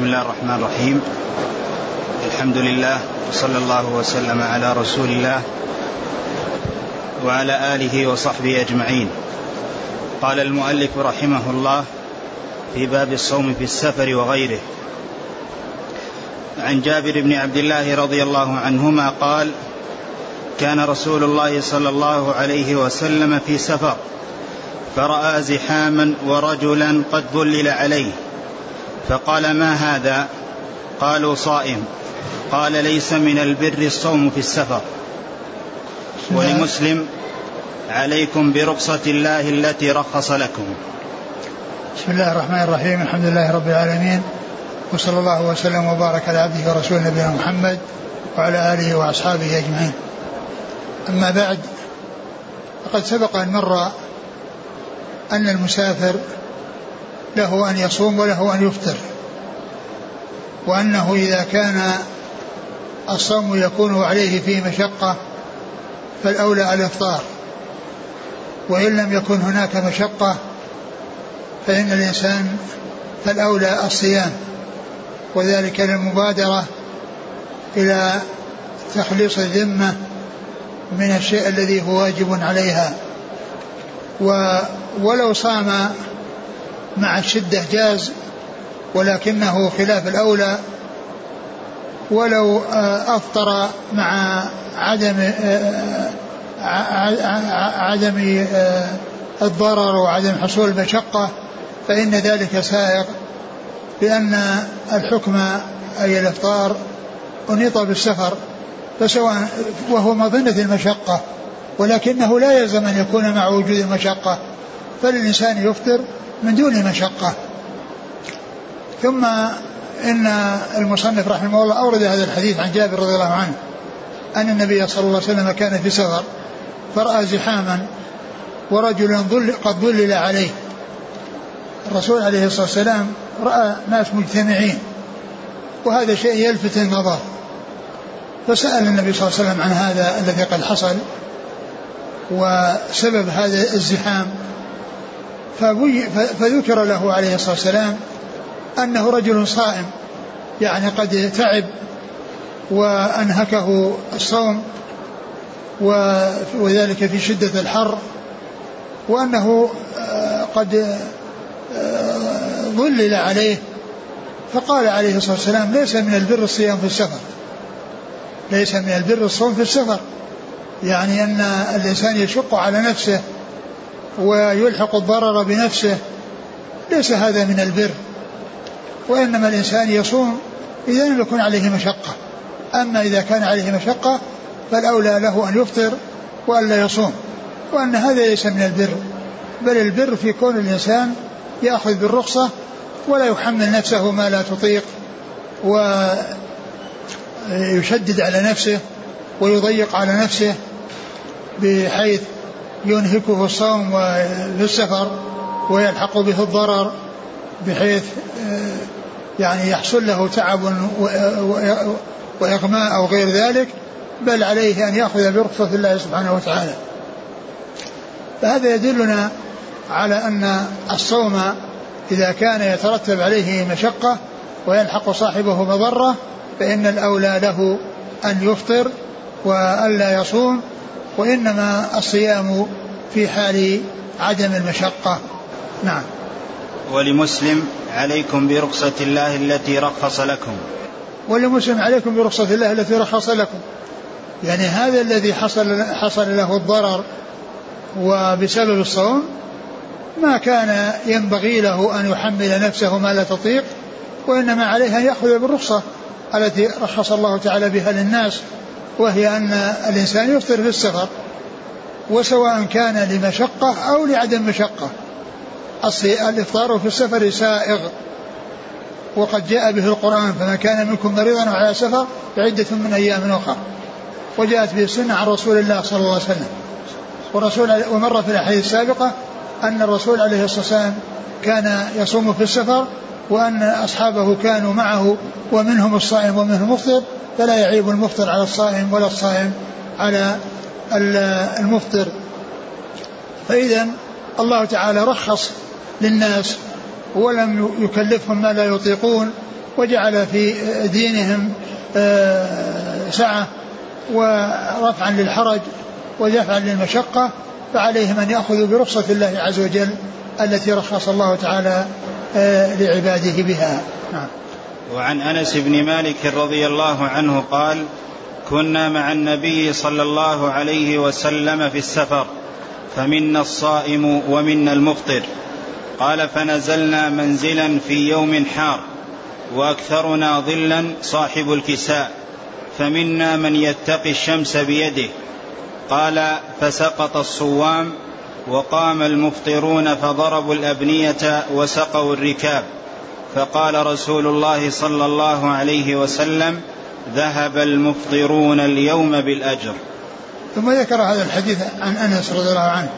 بسم الله الرحمن الرحيم. الحمد لله وصلى الله وسلم على رسول الله وعلى آله وصحبه أجمعين. قال المؤلف رحمه الله في باب الصوم في السفر وغيره. عن جابر بن عبد الله رضي الله عنهما قال كان رسول الله صلى الله عليه وسلم في سفر فرأى زحاما ورجلا قد ظلل عليه. فقال ما هذا؟ قالوا صائم. قال ليس من البر الصوم في السفر. ولمسلم عليكم برخصة الله التي رخص لكم. بسم الله الرحمن الرحيم. الحمد لله رب العالمين. وصلى الله وسلم وبارك على عبده ورسوله نبينا محمد وعلى آله وأصحابه أجمعين. أما بعد فقد سبق أن مر أن المسافر له أن يصوم وله أن يفطر. وأنه إذا كان الصوم يكون عليه فيه مشقة فالأولى الإفطار. وإن لم يكن هناك مشقة فإن الإنسان فالأولى الصيام وذلك للمبادرة إلى تخليص الذمة من الشيء الذي هو واجب عليها. ولو صام مع الشدة جاز ولكنه خلاف الأولى. ولو آه، أفطر مع عدم آه، عدم آه، الضرر وعدم حصول المشقة فإن ذلك سائغ لأن الحكم أي الإفطار أنيط بالسفر فسواء وهو مظنة المشقة ولكنه لا يلزم أن يكون مع وجود المشقة. فللإنسان يفطر من دون مشقة. ثم إن المصنف رحمه الله أورد هذا الحديث عن جابر رضي الله عنه أن النبي صلى الله عليه وسلم كان في سفر فرأى زحاما ورجل قد ظلل عليه. الرسول عليه الصلاة والسلام رأى ناس مجتمعين وهذا شيء يلفت النظر. فسأل النبي صلى الله عليه وسلم عن هذا الذي قد حصل وسبب هذا الزحام فذكر له عليه الصلاة والسلام أنه رجل صائم يعني قد تعب وأنهكه الصوم وذلك في شدة الحر وأنه آه، قد آه، ظلل عليه فقال عليه الصلاة والسلام ليس من البر الصيام في السفر ليس من البر الصوم في السفر يعني أن الإنسان يشق على نفسه ويلحق الضرر بنفسه. ليس هذا من البر. وإنما الإنسان يصوم إذا لم يكن عليه مشقة. أما إذا كان عليه مشقة فالأولى له أن يفطر وألا يصوم. وأن هذا ليس من البر. بل البر في كون الإنسان يأخذ بالرخصة ولا يحمل نفسه ما لا تطيق ويشدد على نفسه ويضيق على نفسه بحيث ينهكه الصوم في السفر ويلحق به الضرر بحيث آه، يعني يحصل له تعب وإغماء أو غير ذلك بل عليه أن يأخذ برخصة الله سبحانه وتعالى. فهذا يدلنا على أن الصوم إذا كان يترتب عليه مشقة ويلحق صاحبه مضرة فإن الأولى له أن يفطر وألا يصوم وإنما الصيام في حال عدم المشقة. نعم. ولمسلم عليكم برخصة الله التي رخص لكم. ولمسلم عليكم برخصة الله التي رخص لكم. يعني هذا الذي حصل حصل له الضرر وبسبب الصوم ما كان ينبغي له أن يحمل نفسه ما لا تطيق وإنما عليه أن يأخذ بالرخصة التي رخص الله تعالى بها للناس. وهي أن الإنسان يفطر في السفر وسواء كان لمشقة أو لعدم مشقة. الإفطار في السفر سائغ وقد جاء به القرآن فمن كان منكم مريضا على سفر فعدة من أيام أخرى. وجاءت به السنة عن رسول الله صلى الله عليه وسلم. ورسول ومر في الأحاديث السابقة أن الرسول عليه الصلاة والسلام كان يصوم في السفر وأن أصحابه كانوا معه ومنهم الصائم ومنهم المفطر فلا يعيب المفطر على الصائم ولا الصائم على المفطر. فإذا الله تعالى رخص للناس ولم يكلفهم ما لا يطيقون وجعل في دينهم آه، سعة ورفعا للحرج ودفعا للمشقة فعليهم أن يأخذوا برخصة الله عز وجل التي رخص الله تعالى لعباده بها. نعم. وعن أنس بن مالك رضي الله عنه قال كنا مع النبي صلى الله عليه وسلم في السفر فمنا الصائم ومنا المفطر. قال فنزلنا منزلا في يوم حار وأكثرنا ظلا صاحب الكساء فمنا من يتقي الشمس بيده. قال فسقط الصوام وقام المفطرون فضربوا الأبنية وسقوا الركاب. فقال رسول الله صلى الله عليه وسلم ذهب المفطرون اليوم بالأجر. ثم ذكر هذا الحديث عن أنس رضي الله عنه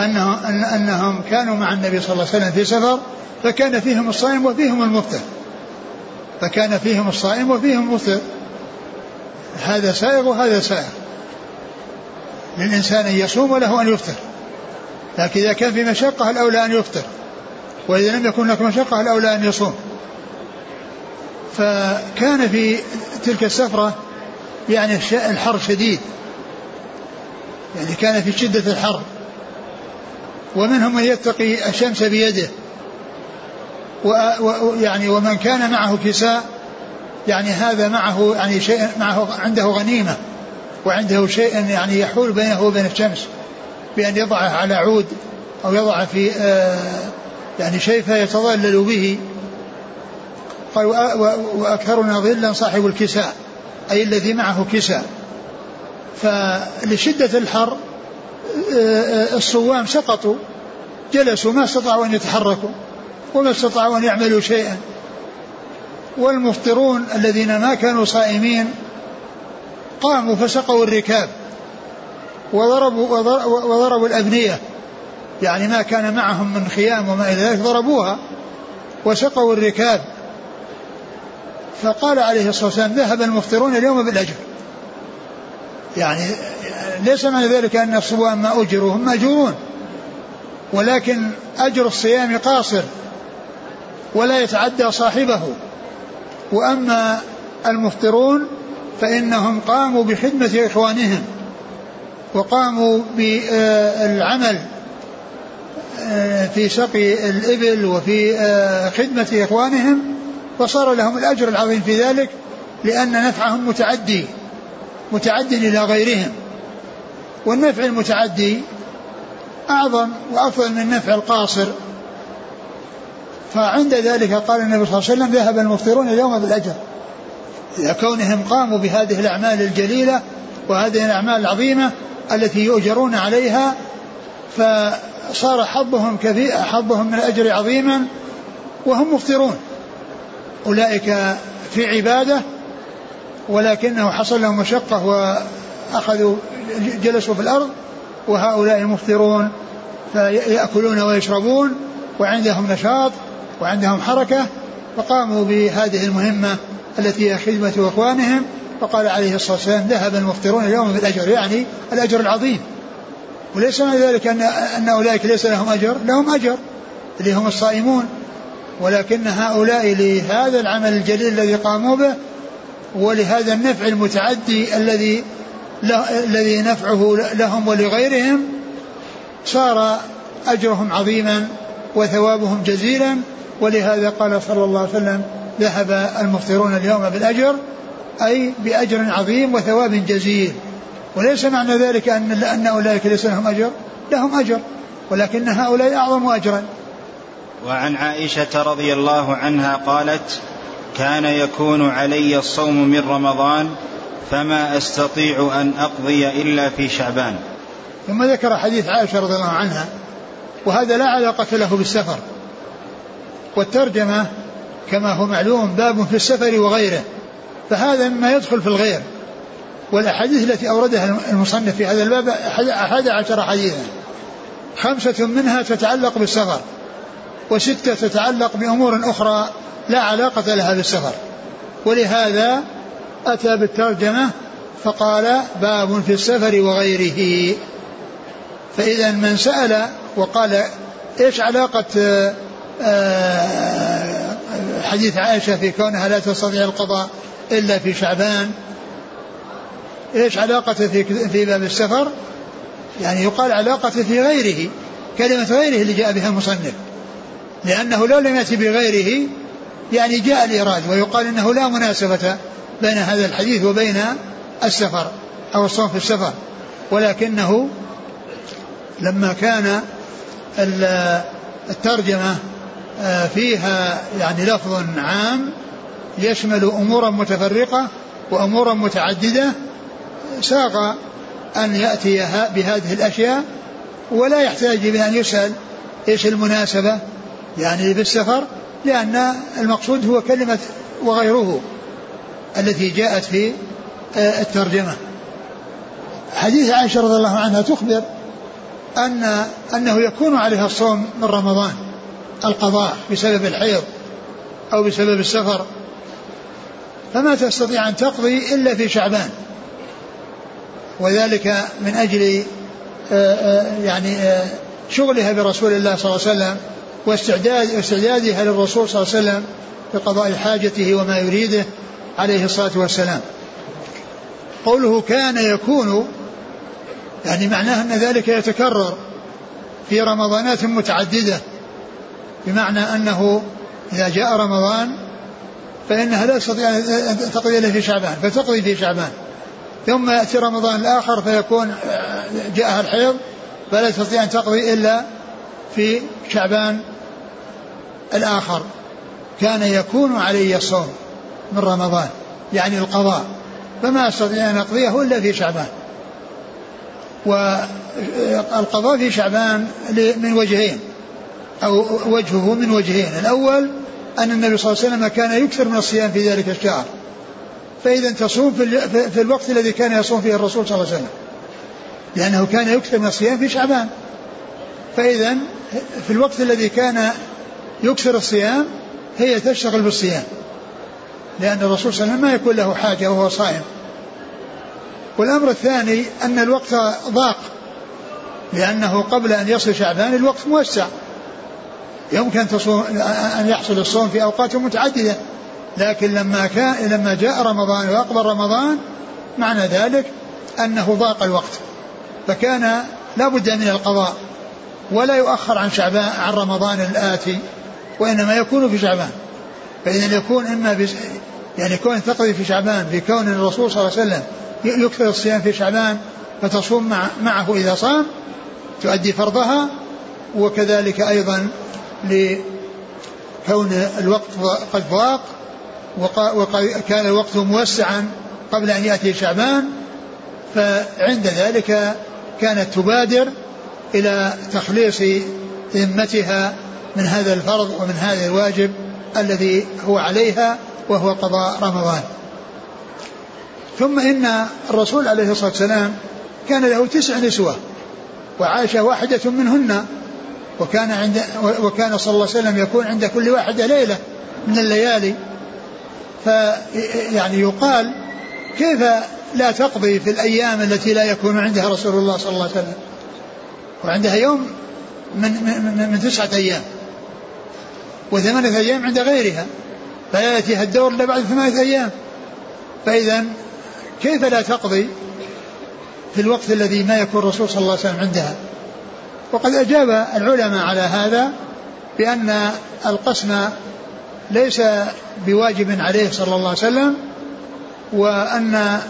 انه أن أنهم كانوا مع النبي صلى الله عليه وسلم في سفر فكان فيهم الصائم وفيهم المفطر. فكان فيهم الصائم وفيهم المفطر. هذا سائغ وهذا سائغ. للإنسان أن يصوم وله أن يفطر. لكن إذا كان في مشقة الأولى أن يفطر وإذا لم يكن هناك مشقة الأولى أن يصوم. فكان في تلك السفرة يعني الحر شديد. يعني كان في شدة الحر. ومنهم من يتقي الشمس بيده. ويعني ومن كان معه كساء يعني هذا معه يعني شيء معه عنده غنيمة. وعنده شيء يعني يحول بينه وبين الشمس. بأن يضعه على عود أو يضع في آه يعني شيء فيتظلل به. قال وأكثرنا ظلا صاحب الكساء أي الذي معه كساء. فلشدة الحر الصوام سقطوا جلسوا ما استطاعوا أن يتحركوا وما استطاعوا أن يعملوا شيئا. والمفطرون الذين ما كانوا صائمين قاموا فسقوا الركاب. وضربوا, وضربوا الأبنية. يعني ما كان معهم من خيام وما إلى ذلك ضربوها وسقوا الركاب. فقال عليه الصلاة والسلام ذهب المفطرون اليوم بالأجر. يعني ليس معنى ذلك أن الصوام ما أجروا هم مأجورون. ولكن أجر الصيام قاصر ولا يتعدى صاحبه. وأما المفطرون فإنهم قاموا بخدمة إخوانهم. وقاموا بالعمل آه، في سقي الإبل وفي آه، خدمة إخوانهم وصار لهم الأجر العظيم في ذلك لأن نفعهم متعدي متعد إلى غيرهم. والنفع المتعدي أعظم وأفضل من النفع القاصر. فعند ذلك قال النبي صلى الله عليه وسلم ذهب المفطرون اليوم بالأجر. إذا كونهم قاموا بهذه الأعمال الجليلة وهذه الأعمال العظيمة التي يؤجرون عليها فصار حظهم كثير حظهم من الأجر عظيما وهم مفطرون. أولئك في عبادة ولكنه حصل لهم مشقة وأخذوا جلسوا في الأرض وهؤلاء مفطرون فيأكلون ويشربون وعندهم نشاط وعندهم حركة فقاموا بهذه المهمة التي هي خدمة إخوانهم فقال عليه الصلاة والسلام ذهب المفطرون اليوم بالأجر يعني الأجر العظيم. وليس معنى ذلك أن أن أولئك ليس لهم أجر لهم أجر اللي هم الصائمون. ولكن هؤلاء لهذا العمل الجليل الذي قاموا به ولهذا النفع المتعدي الذي الذي نفعه لهم ولغيرهم صار أجرهم عظيما وثوابهم جزيلا. ولهذا قال صلى الله عليه وسلم ذهب المفطرون اليوم بالأجر. أي بأجر عظيم وثواب جزيل. وليس معنى ذلك أن أن أولئك ليس لهم أجر. لهم أجر. ولكن هؤلاء أعظم أجرا. وعن عائشة رضي الله عنها قالت كان يكون علي الصوم من رمضان فما أستطيع أن أقضي إلا في شعبان. ثم ذكر حديث عائشة رضي الله عنها وهذا لا علاقة له بالسفر. والترجمة كما هو معلوم باب في السفر وغيره. فهذا مما يدخل في الغير والأحاديث التي أوردها المصنف في هذا الباب أحد عشر حديثا. خمسة منها تتعلق بالسفر وستة تتعلق بأمور أخرى لا علاقة لها بالسفر. ولهذا أتى بالترجمة فقال باب في السفر وغيره. فإذا من سأل وقال إيش علاقة آه، حديث عائشة في كونها لا تستطيع القضاء؟ إلا في شعبان. إيش علاقته في في باب السفر؟ يعني يقال علاقته في غيره كلمة غيره اللي جاء بها المصنف. لأنه لو لم يأتي بغيره يعني جاء الإيراد ويقال أنه لا مناسبة بين هذا الحديث وبين السفر أو الصوم في السفر. ولكنه لما كان الترجمة آه، فيها يعني لفظ عام يشمل أمورا متفرقة وأمورا متعددة ساق أن يأتي بهذه الأشياء ولا يحتاج بأن يسأل إيش المناسبة يعني بالسفر لأن المقصود هو كلمة وغيره التي جاءت في آه، الترجمة. حديث عائشة رضي الله عنها تخبر أن أنه يكون عليها الصوم من رمضان القضاء بسبب الحيض أو بسبب السفر. فما تستطيع أن تقضي إلا في شعبان. وذلك من أجل آه، آه، يعني شغلها برسول الله صلى الله عليه وسلم واستعداد واستعدادها للرسول صلى الله عليه وسلم لقضاء حاجته وما يريده عليه الصلاة والسلام. قوله كان يكون يعني معناه أن ذلك يتكرر في رمضانات متعددة بمعنى أنه إذا جاء رمضان فإنها لا تستطيع أن تقضي إلا في شعبان فتقضي في شعبان. ثم يأتي رمضان الآخر فيكون جاءها الحيض فلا تستطيع أن تقضي إلا في شعبان الآخر. كان يكون علي الصوم من رمضان يعني القضاء فما أستطيع أن أقضيه إلا في شعبان. والقضاء في شعبان من وجهين أو وجهه من وجهين. الأول أن النبي صلى الله عليه وسلم كان يكثر من الصيام في ذلك الشهر. فإذا تصوم في الوقت الذي كان يصوم فيه الرسول صلى الله عليه وسلم. لأنه كان يكثر من الصيام في شعبان. فإذا في الوقت الذي كان يكثر الصيام هي تشتغل بالصيام. لأن الرسول صلى الله عليه وسلم ما يكون له حاجة وهو صائم. والأمر الثاني أن الوقت ضاق. لأنه قبل أن يصل شعبان الوقت موسع. يمكن أن يحصل الصوم في أوقات متعددة. لكن لما كان لما جاء رمضان وأقبل رمضان معنى ذلك أنه ضاق الوقت. فكان لا بد من القضاء ولا يؤخر عن شعبان عن رمضان الآتي وإنما يكون في شعبان. فإذا يكون إما يعني كون تقضي في شعبان في كون الرسول صلى الله عليه وسلم يكثر الصيام في شعبان فتصوم مع معه إذا صام تؤدي فرضها وكذلك أيضا لكون الوقت قد ضاق وكان الوقت موسعا قبل أن يأتي شعبان فعند ذلك كانت تبادر إلى تخليص ذمتها من هذا الفرض ومن هذا الواجب الذي هو عليها وهو قضاء رمضان. ثم إن الرسول عليه الصلاة والسلام كان له تسع نسوة وعائشة واحدة منهن وكان عند وكان صلى الله عليه وسلم يكون عند كل واحدة ليلة من الليالي. فيعني يقال كيف لا تقضي في الأيام التي لا يكون عندها رسول الله صلى الله عليه وسلم؟ وعندها يوم من, من, من تسعة أيام وثمانية أيام عند غيرها فلا يأتيها الدور إلا بعد ثمانية أيام. فإذا كيف لا تقضي في الوقت الذي ما يكون الرسول صلى الله عليه وسلم عندها؟ وقد أجاب العلماء على هذا بأن القسم ليس بواجب عليه صلى الله عليه وسلم وأن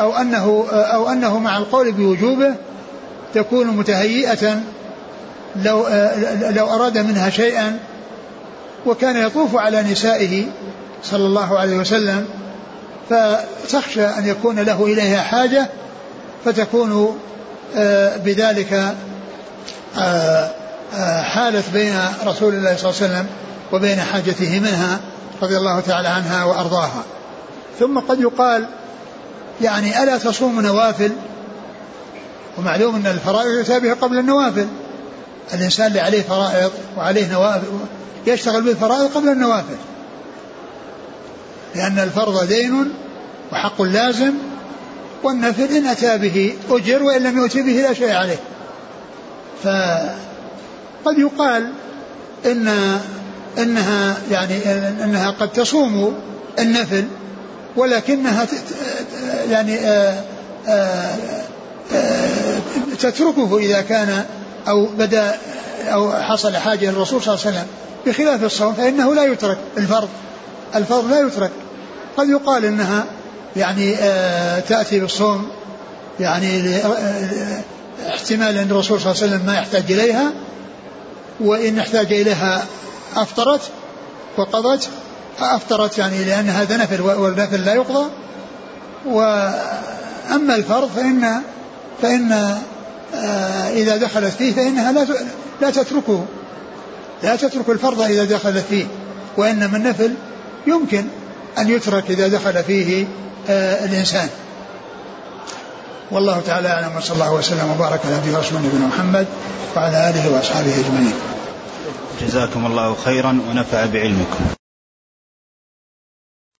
أو أنه أو أنه مع القول بوجوبه تكون متهيئة لو لو أراد منها شيئا وكان يطوف على نسائه صلى الله عليه وسلم فتخشى أن يكون له إليها حاجة فتكون آه، بذلك حالت بين رسول الله صلى الله عليه وسلم وبين حاجته منها رضي الله تعالى عنها وأرضاها. ثم قد يقال يعني ألا تصوم نوافل؟ ومعلوم أن الفرائض يتابه قبل النوافل. الإنسان اللي عليه فرائض وعليه نوافل يشتغل بالفرائض قبل النوافل. لأن الفرض دين وحق لازم والنفل إن أتى به أجر وإن لم يؤتي به لا شيء عليه. فقد يقال إن إنها يعني إنها قد تصوم النفل ولكنها يعني آآ آآ آآ تتركه إذا كان أو بدا أو حصل حاجة للرسول صلى الله عليه وسلم بخلاف الصوم فإنه لا يترك الفرض الفرض لا يترك. قد يقال إنها يعني تأتي بالصوم يعني احتمال أن الرسول صلى الله عليه وسلم ما يحتاج إليها وإن احتاج إليها أفطرت وقضت افطرت يعني لأن هذا نفل والنفل لا يقضى. وأما الفرض فان فإن آه، إذا دخلت فيه فإنها لا لا تتركه. لا تترك الفرض إذا دخلت فيه. وإنما النفل يمكن أن يترك إذا دخل فيه آه، الإنسان. والله تعالى أعلم وصلى الله وسلم وبارك على نبينا نبينا محمد وعلى آله وأصحابه أجمعين. جزاكم الله خيرا ونفع بعلمكم.